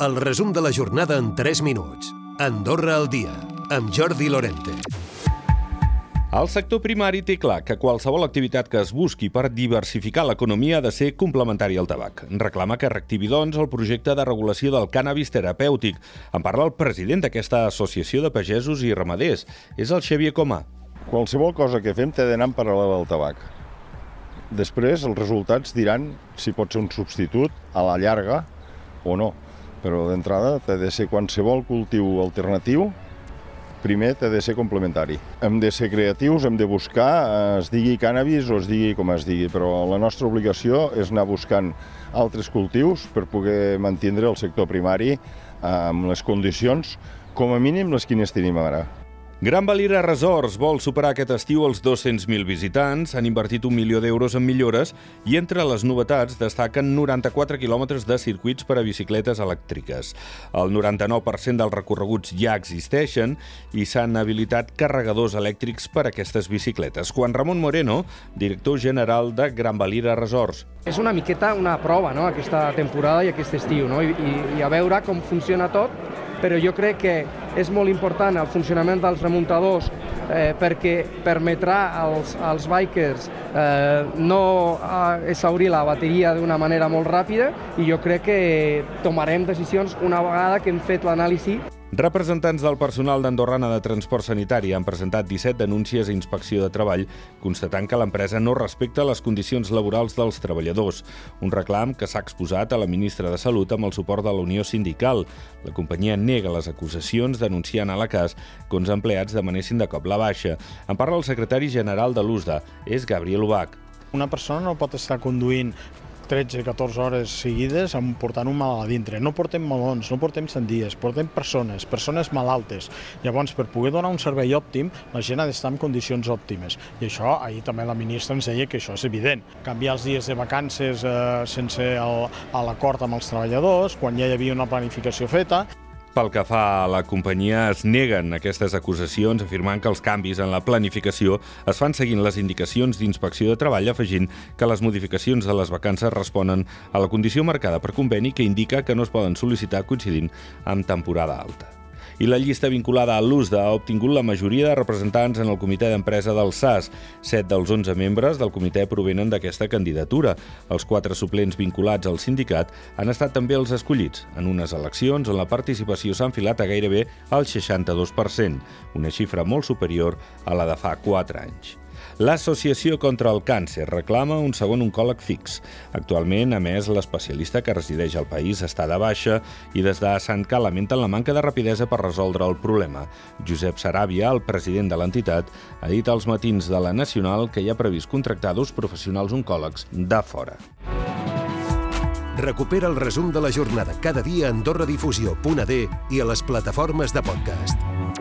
El resum de la jornada en 3 minuts. Andorra al dia, amb Jordi Lorente. El sector primari té clar que qualsevol activitat que es busqui per diversificar l'economia ha de ser complementària al tabac. Reclama que reactivi, doncs, el projecte de regulació del cànnabis terapèutic. En parla el president d'aquesta associació de pagesos i ramaders. És el Xavier Comà. Qualsevol cosa que fem té d'anar en paral·lel al tabac. Després els resultats diran si pot ser un substitut a la llarga o no. Però d'entrada té de ser qualsevol cultiu alternatiu primer té de ser complementari. Hem de ser creatius, hem de buscar, eh, es digui cànnabis o es digui com es digui, però la nostra obligació és anar buscant altres cultius per poder mantenir el sector primari amb les condicions, com a mínim les quines tenim ara. Gran Valira Resorts vol superar aquest estiu els 200.000 visitants, han invertit un milió d'euros en millores i entre les novetats destaquen 94 quilòmetres de circuits per a bicicletes elèctriques. El 99% dels recorreguts ja existeixen i s'han habilitat carregadors elèctrics per a aquestes bicicletes. Juan Ramon Moreno, director general de Gran Valira Resorts. És una miqueta una prova, no?, aquesta temporada i aquest estiu, no?, I, i, i a veure com funciona tot però jo crec que és molt important el funcionament dels remuntadors eh, perquè permetrà als, als bikers eh, no eh, exaurir la bateria d'una manera molt ràpida i jo crec que tomarem decisions una vegada que hem fet l'anàlisi Representants del personal d'Andorrana de Transport Sanitari han presentat 17 denúncies a Inspecció de Treball, constatant que l'empresa no respecta les condicions laborals dels treballadors. Un reclam que s'ha exposat a la ministra de Salut amb el suport de la Unió Sindical. La companyia nega les acusacions denunciant a la cas que uns empleats demanessin de cop la baixa. En parla el secretari general de l'USDA, és Gabriel Ubach. Una persona no pot estar conduint 13-14 hores seguides portant un mal a dintre. No portem melons, no portem sandies, portem persones, persones malaltes. Llavors, per poder donar un servei òptim, la gent ha d'estar en condicions òptimes. I això, ahir també la ministra ens deia que això és evident. Canviar els dies de vacances eh, sense l'acord amb els treballadors, quan ja hi havia una planificació feta, pel que fa a la companyia, es neguen aquestes acusacions afirmant que els canvis en la planificació es fan seguint les indicacions d'inspecció de treball afegint que les modificacions de les vacances responen a la condició marcada per conveni que indica que no es poden sol·licitar coincidint amb temporada alta i la llista vinculada a l'USDA ha obtingut la majoria de representants en el comitè d'empresa del SAS. Set dels 11 membres del comitè provenen d'aquesta candidatura. Els quatre suplents vinculats al sindicat han estat també els escollits, en unes eleccions on la participació s'ha enfilat a gairebé al 62%, una xifra molt superior a la de fa 4 anys. L'Associació contra el Càncer reclama un segon oncòleg fix. Actualment, a més, l'especialista que resideix al país està de baixa i des de Sant Cal lamenten la manca de rapidesa per resoldre el problema. Josep Saràbia, el president de l'entitat, ha dit als matins de la Nacional que hi ha previst contractar dos professionals oncòlegs de fora. Recupera el resum de la jornada cada dia a AndorraDifusió.d i a les plataformes de podcast.